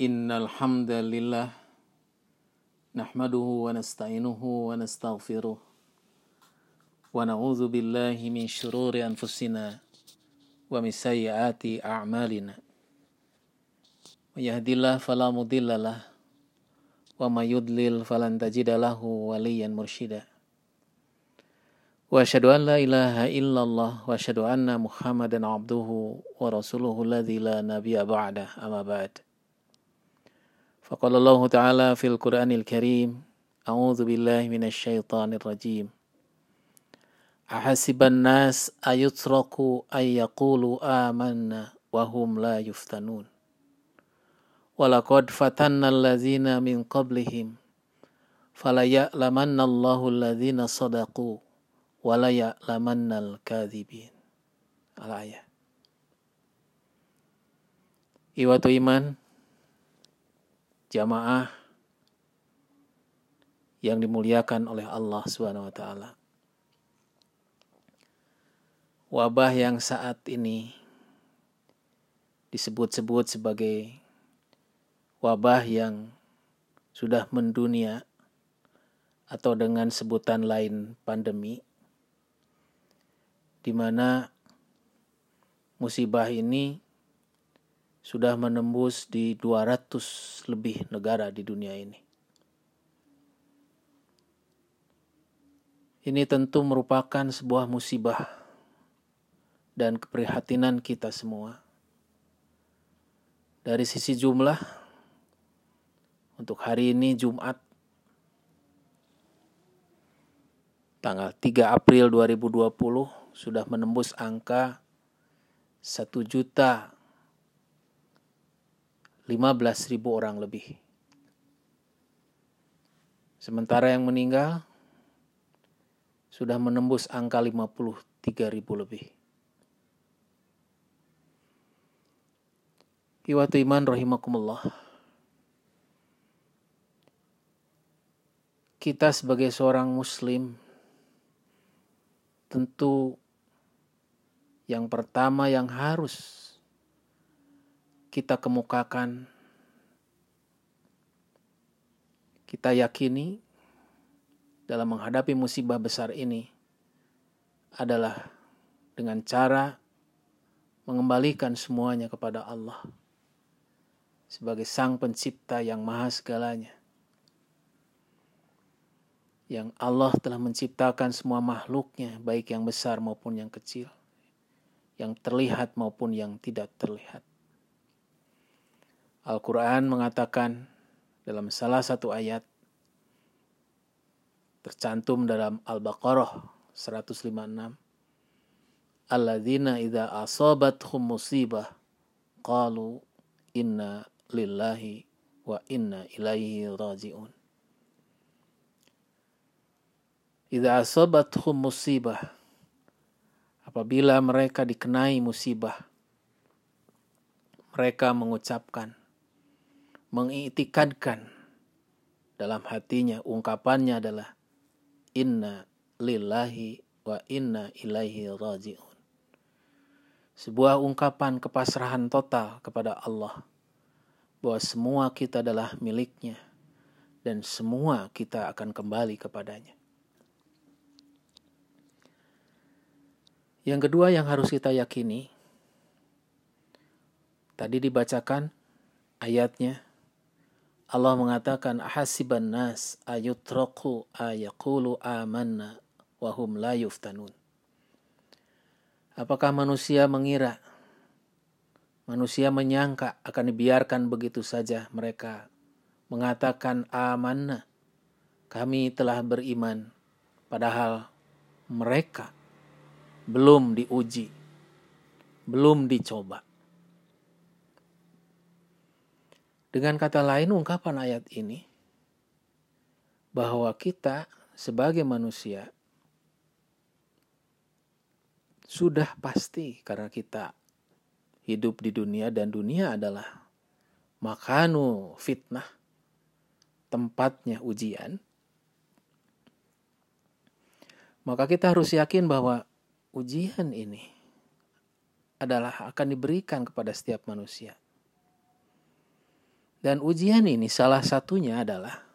إن الحمد لله نحمده ونستعينه ونستغفره ونعوذ بالله من شرور أنفسنا ومن سيئات أعمالنا من يهد الله فلا مضل له وما يضلل فلن تجد له وليا مرشدا وأشهد أن لا إله إلا الله وأشهد أن محمدا عبده ورسوله الذي لا نبي بعده أما بعد فقال الله تعالى في القرآن الكريم أعوذ بالله من الشيطان الرجيم. أحسب الناس أيتركوا أن يقولوا آمنا وهم لا يفتنون. ولقد فتنا الذين من قبلهم فليعلمن الله الذين صدقوا وَلَيَعْلَمَنَّ الْكَاذِبِينَ. Al-ayah. Iwatu iman, jamaah yang dimuliakan oleh Allah Subhanahu wa taala. Wabah yang saat ini disebut-sebut sebagai wabah yang sudah mendunia atau dengan sebutan lain pandemi di mana musibah ini sudah menembus di 200 lebih negara di dunia ini. Ini tentu merupakan sebuah musibah dan keprihatinan kita semua. Dari sisi jumlah, untuk hari ini Jumat tanggal 3 April 2020 sudah menembus angka satu juta lima belas ribu orang lebih. Sementara yang meninggal sudah menembus angka lima puluh tiga ribu lebih. Iwatu iman rahimakumullah. Kita sebagai seorang muslim tentu yang pertama yang harus kita kemukakan, kita yakini dalam menghadapi musibah besar ini adalah dengan cara mengembalikan semuanya kepada Allah sebagai Sang Pencipta yang Maha Segalanya. Yang Allah telah menciptakan semua makhluknya, baik yang besar maupun yang kecil yang terlihat maupun yang tidak terlihat. Al-Quran mengatakan dalam salah satu ayat tercantum dalam Al-Baqarah 156 Alladzina idza asabathum musibah qalu inna lillahi wa inna ilaihi raji'un. Idza asabathum musibah apabila mereka dikenai musibah, mereka mengucapkan, mengitikadkan dalam hatinya, ungkapannya adalah inna lillahi wa inna ilaihi raji'un. Sebuah ungkapan kepasrahan total kepada Allah bahwa semua kita adalah miliknya dan semua kita akan kembali kepadanya. Yang kedua yang harus kita yakini, tadi dibacakan ayatnya, Allah mengatakan ahasiban nas ayutraku ayakulu amanna wahum la yuftanun. Apakah manusia mengira, manusia menyangka akan dibiarkan begitu saja mereka mengatakan amanna, kami telah beriman, padahal mereka belum diuji, belum dicoba. Dengan kata lain, ungkapan ayat ini bahwa kita sebagai manusia sudah pasti karena kita hidup di dunia dan dunia adalah makanu fitnah, tempatnya ujian. Maka kita harus yakin bahwa ujian ini adalah akan diberikan kepada setiap manusia. Dan ujian ini salah satunya adalah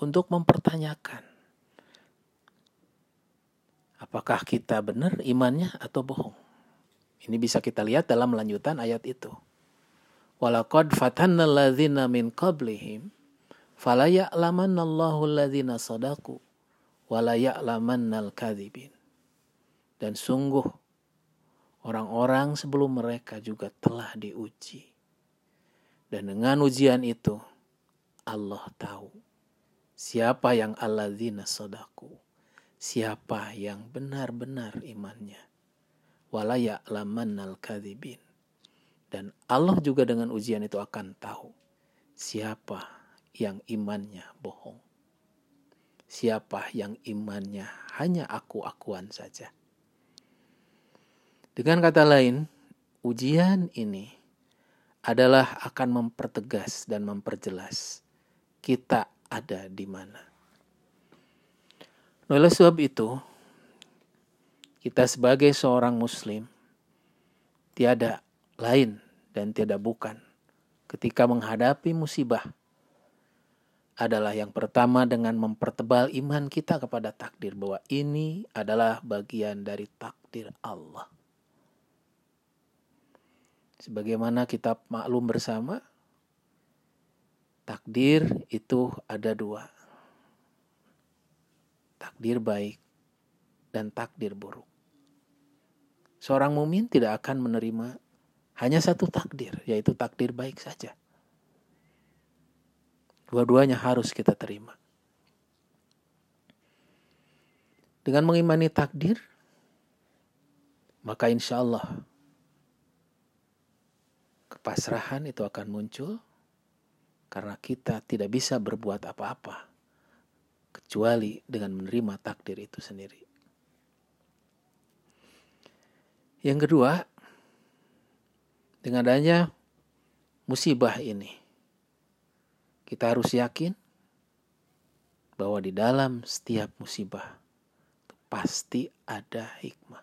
untuk mempertanyakan apakah kita benar imannya atau bohong. Ini bisa kita lihat dalam lanjutan ayat itu. Walaqad fatanna alladzina min qablihim fala ya'lamanna Allahu alladzina sadaqu wala al-kadzibin. Dan sungguh orang-orang sebelum mereka juga telah diuji. Dan dengan ujian itu Allah tahu siapa yang alladzina sadaku, siapa yang benar-benar imannya. Wala kadzibin. Dan Allah juga dengan ujian itu akan tahu siapa yang imannya bohong. Siapa yang imannya hanya aku-akuan saja. Dengan kata lain, ujian ini adalah akan mempertegas dan memperjelas kita ada di mana. Oleh sebab itu, kita sebagai seorang muslim tiada lain dan tiada bukan ketika menghadapi musibah adalah yang pertama dengan mempertebal iman kita kepada takdir bahwa ini adalah bagian dari takdir Allah. Sebagaimana kita maklum bersama, takdir itu ada dua. Takdir baik dan takdir buruk. Seorang mumin tidak akan menerima hanya satu takdir, yaitu takdir baik saja. Dua-duanya harus kita terima. Dengan mengimani takdir, maka insya Allah kepasrahan itu akan muncul karena kita tidak bisa berbuat apa-apa kecuali dengan menerima takdir itu sendiri. Yang kedua, dengan adanya musibah ini, kita harus yakin bahwa di dalam setiap musibah pasti ada hikmah.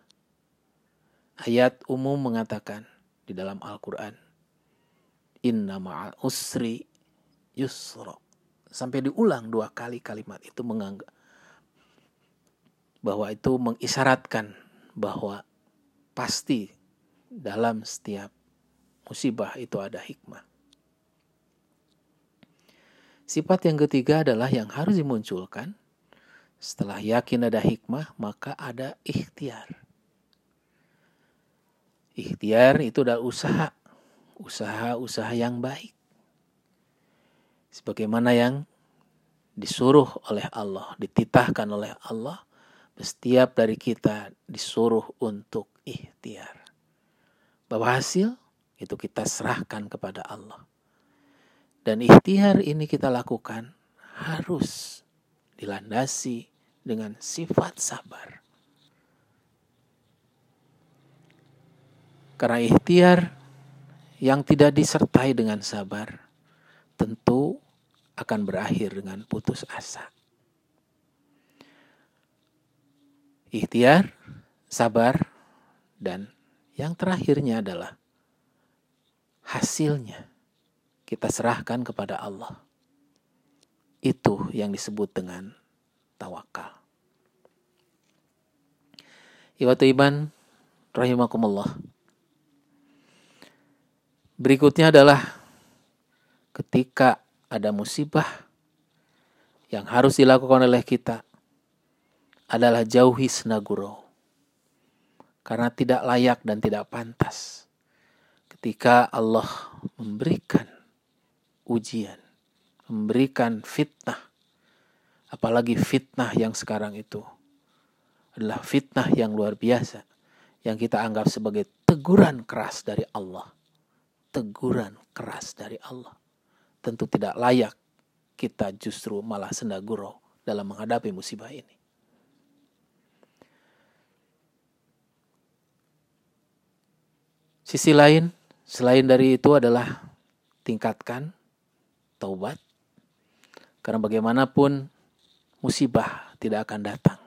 Ayat umum mengatakan di dalam Al-Quran, Inna ma'al usri yusro. Sampai diulang dua kali kalimat itu menganggap bahwa itu mengisyaratkan bahwa pasti dalam setiap musibah itu ada hikmah. Sifat yang ketiga adalah yang harus dimunculkan setelah yakin ada hikmah, maka ada ikhtiar. Ikhtiar itu adalah usaha usaha-usaha yang baik. Sebagaimana yang disuruh oleh Allah, dititahkan oleh Allah, setiap dari kita disuruh untuk ikhtiar. Bahwa hasil itu kita serahkan kepada Allah. Dan ikhtiar ini kita lakukan harus dilandasi dengan sifat sabar. Karena ikhtiar yang tidak disertai dengan sabar tentu akan berakhir dengan putus asa. Ikhtiar, sabar, dan yang terakhirnya adalah hasilnya kita serahkan kepada Allah. Itu yang disebut dengan tawakal. Iwatu iman rahimakumullah. Berikutnya adalah ketika ada musibah yang harus dilakukan oleh kita adalah jauhi senaguro. Karena tidak layak dan tidak pantas ketika Allah memberikan ujian, memberikan fitnah, apalagi fitnah yang sekarang itu adalah fitnah yang luar biasa yang kita anggap sebagai teguran keras dari Allah teguran keras dari Allah. Tentu tidak layak kita justru malah sendaguro dalam menghadapi musibah ini. Sisi lain, selain dari itu adalah tingkatkan taubat. Karena bagaimanapun musibah tidak akan datang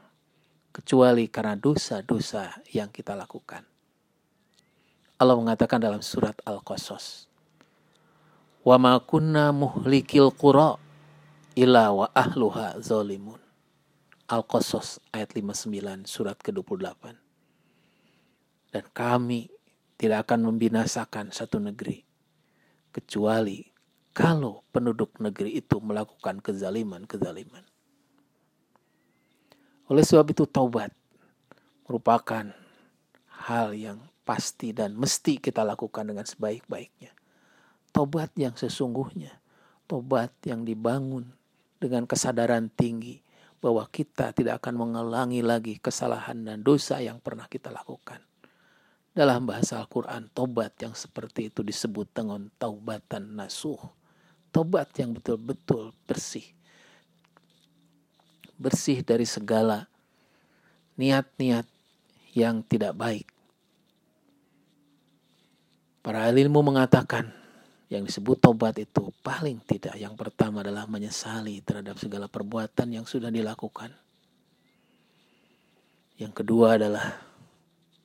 kecuali karena dosa-dosa yang kita lakukan. Allah mengatakan dalam surat Al-Qasas. Wa ma kunna muhlikil qura illa wa ahluha zalimun. Al-Qasas ayat 59 surat ke-28. Dan kami tidak akan membinasakan satu negeri kecuali kalau penduduk negeri itu melakukan kezaliman-kezaliman. Oleh sebab itu taubat merupakan hal yang pasti dan mesti kita lakukan dengan sebaik-baiknya. Tobat yang sesungguhnya, tobat yang dibangun dengan kesadaran tinggi bahwa kita tidak akan mengulangi lagi kesalahan dan dosa yang pernah kita lakukan. Dalam bahasa Al-Quran, tobat yang seperti itu disebut dengan taubatan nasuh. Tobat yang betul-betul bersih. Bersih dari segala niat-niat yang tidak baik. Para ilmu mengatakan yang disebut tobat itu paling tidak yang pertama adalah menyesali terhadap segala perbuatan yang sudah dilakukan. Yang kedua adalah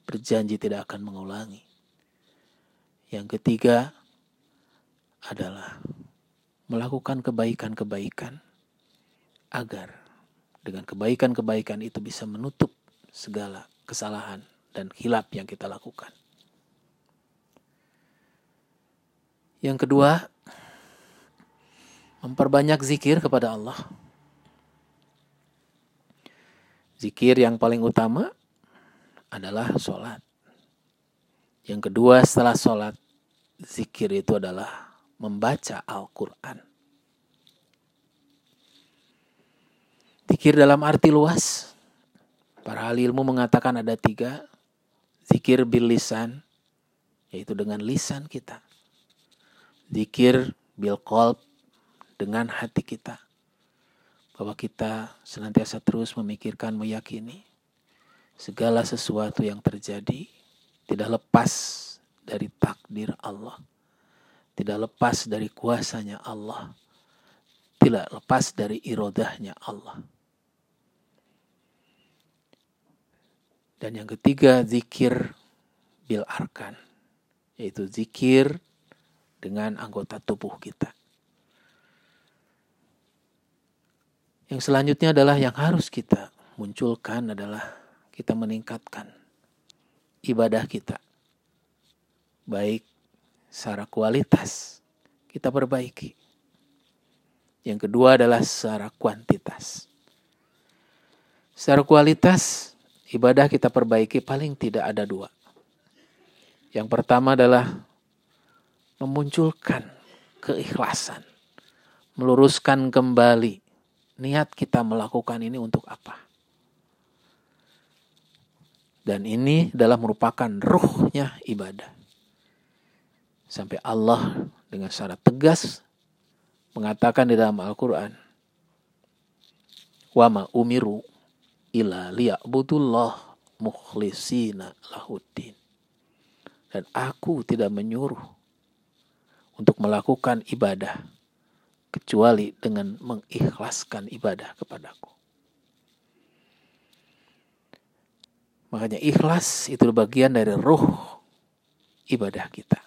berjanji tidak akan mengulangi. Yang ketiga adalah melakukan kebaikan-kebaikan agar dengan kebaikan-kebaikan itu bisa menutup segala kesalahan dan hilap yang kita lakukan. Yang kedua, memperbanyak zikir kepada Allah. Zikir yang paling utama adalah sholat. Yang kedua setelah sholat, zikir itu adalah membaca Al-Quran. Zikir dalam arti luas, para ahli ilmu mengatakan ada tiga. Zikir bil lisan, yaitu dengan lisan kita Zikir bil qalb dengan hati kita. Bahwa kita senantiasa terus memikirkan, meyakini segala sesuatu yang terjadi tidak lepas dari takdir Allah. Tidak lepas dari kuasanya Allah. Tidak lepas dari irodahnya Allah. Dan yang ketiga, zikir bil arkan. Yaitu zikir dengan anggota tubuh kita. Yang selanjutnya adalah yang harus kita munculkan adalah kita meningkatkan ibadah kita. Baik secara kualitas kita perbaiki. Yang kedua adalah secara kuantitas. Secara kualitas ibadah kita perbaiki paling tidak ada dua. Yang pertama adalah memunculkan keikhlasan, meluruskan kembali niat kita melakukan ini untuk apa. Dan ini adalah merupakan ruhnya ibadah. Sampai Allah dengan secara tegas mengatakan di dalam Al-Quran, Wama umiru ila liya'budullah mukhlisina lahuddin. Dan aku tidak menyuruh untuk melakukan ibadah kecuali dengan mengikhlaskan ibadah kepadaku. Makanya ikhlas itu bagian dari ruh ibadah kita.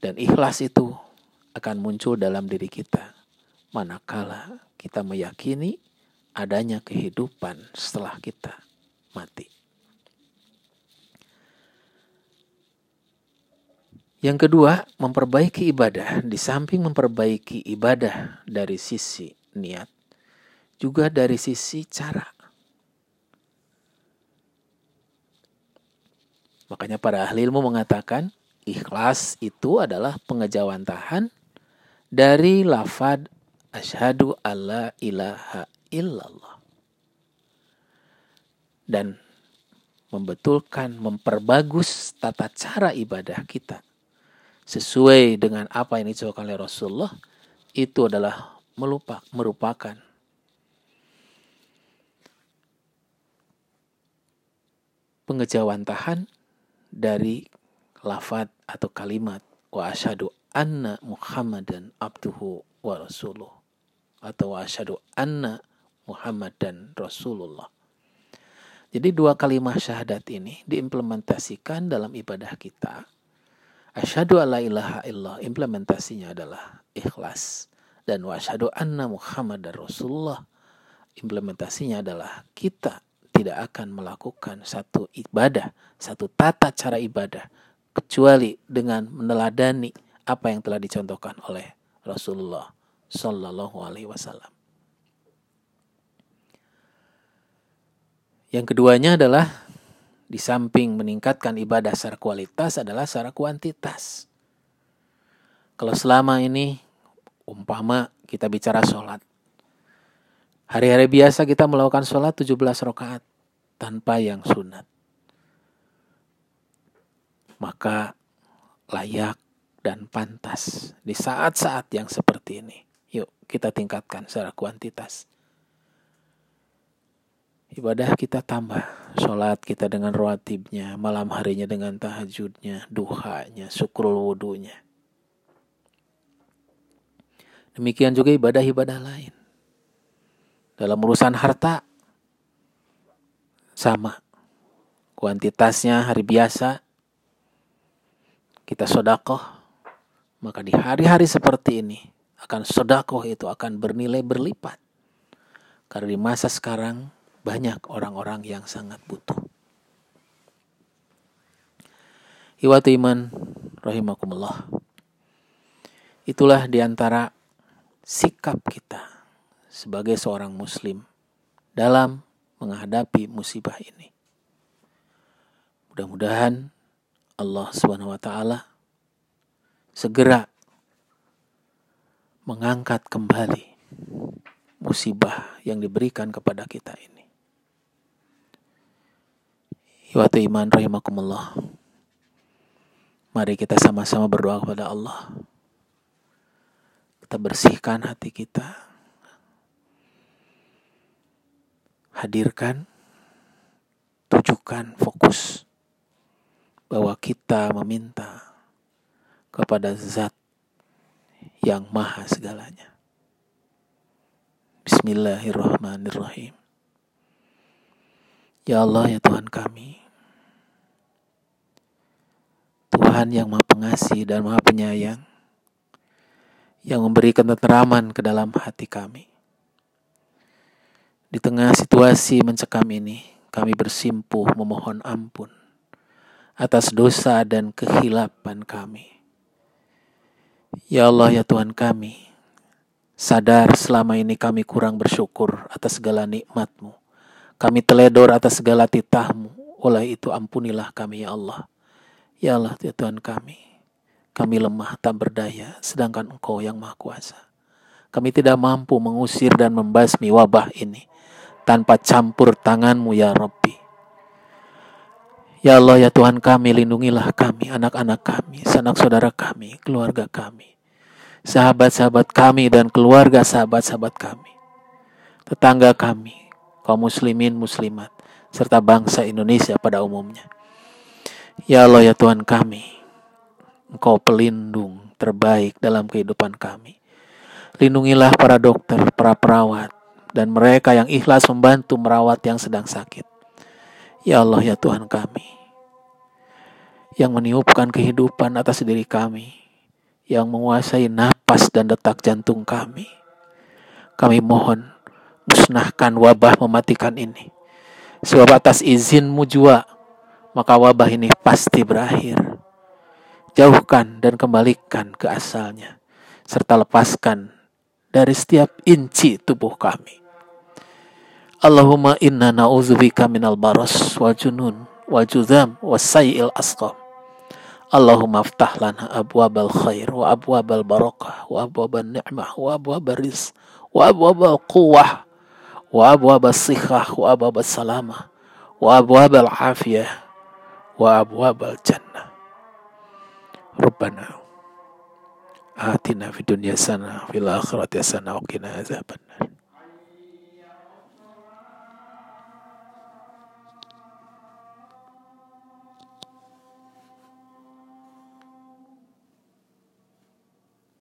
Dan ikhlas itu akan muncul dalam diri kita manakala kita meyakini adanya kehidupan setelah kita mati. Yang kedua, memperbaiki ibadah. Di samping memperbaiki ibadah dari sisi niat, juga dari sisi cara. Makanya para ahli ilmu mengatakan ikhlas itu adalah pengejawantahan dari lafad asyhadu alla ilaha illallah. Dan membetulkan, memperbagus tata cara ibadah kita sesuai dengan apa yang dicobakan oleh Rasulullah itu adalah melupak, merupakan pengejawantahan dari lafad atau kalimat wa asyhadu anna Muhammadan abduhu wa rasuluh atau wa asyhadu anna Muhammadan Rasulullah. Jadi dua kalimat syahadat ini diimplementasikan dalam ibadah kita Asyhadu alla ilaha illallah. Implementasinya adalah ikhlas. Dan wa anna Muhammadar Rasulullah. Implementasinya adalah kita tidak akan melakukan satu ibadah, satu tata cara ibadah kecuali dengan meneladani apa yang telah dicontohkan oleh Rasulullah Sallallahu Alaihi Wasallam. Yang keduanya adalah di samping meningkatkan ibadah secara kualitas adalah secara kuantitas. Kalau selama ini umpama kita bicara sholat. Hari-hari biasa kita melakukan sholat 17 rakaat tanpa yang sunat. Maka layak dan pantas di saat-saat yang seperti ini. Yuk kita tingkatkan secara kuantitas ibadah kita tambah. Sholat kita dengan rawatibnya, malam harinya dengan tahajudnya, duhanya, syukrul wudhunya. Demikian juga ibadah-ibadah lain. Dalam urusan harta, sama. Kuantitasnya hari biasa, kita sodakoh, maka di hari-hari seperti ini, akan sodakoh itu akan bernilai berlipat. Karena di masa sekarang, banyak orang-orang yang sangat butuh. Iwatu iman rahimakumullah. Itulah di antara sikap kita sebagai seorang muslim dalam menghadapi musibah ini. Mudah-mudahan Allah Subhanahu wa taala segera mengangkat kembali musibah yang diberikan kepada kita ini. Iwatu iman rahimakumullah. Mari kita sama-sama berdoa kepada Allah. Kita bersihkan hati kita. Hadirkan, tujukan fokus bahwa kita meminta kepada zat yang maha segalanya. Bismillahirrahmanirrahim. Ya Allah ya Tuhan kami, Tuhan yang Maha Pengasih dan Maha Penyayang yang memberikan ketenteraman ke dalam hati kami. Di tengah situasi mencekam ini, kami bersimpuh memohon ampun atas dosa dan kehilapan kami. Ya Allah, ya Tuhan kami, sadar selama ini kami kurang bersyukur atas segala nikmat-Mu. Kami teledor atas segala titah-Mu. Oleh itu ampunilah kami ya Allah. Ya Allah, ya Tuhan kami, kami lemah tak berdaya, sedangkan Engkau yang Maha Kuasa. Kami tidak mampu mengusir dan membasmi wabah ini tanpa campur tanganmu ya Rabbi. Ya Allah ya Tuhan kami, lindungilah kami, anak-anak kami, sanak saudara kami, keluarga kami, sahabat-sahabat kami dan keluarga sahabat-sahabat kami, tetangga kami, kaum muslimin muslimat, serta bangsa Indonesia pada umumnya. Ya Allah ya Tuhan kami, Engkau pelindung terbaik dalam kehidupan kami. Lindungilah para dokter, para perawat, dan mereka yang ikhlas membantu merawat yang sedang sakit. Ya Allah ya Tuhan kami, yang meniupkan kehidupan atas diri kami, yang menguasai napas dan detak jantung kami. Kami mohon musnahkan wabah mematikan ini. Sebab atas izinmu jua maka wabah ini pasti berakhir. Jauhkan dan kembalikan ke asalnya, serta lepaskan dari setiap inci tubuh kami. Allahumma inna na'udzubika minal baras wal junun wal judham wa sayyil asqam. Allahumma aftah lana abwabal khair wa abwabal barakah wa abwabal ni'mah wa abwabal rizq wa abwabal quwwah wa abwabal sikhah wa abwabal salamah wa abwabal afiyah وأبواب الجنة ربنا آتنا في الدنيا سنة في الآخرة سنة وقنا عذاب النار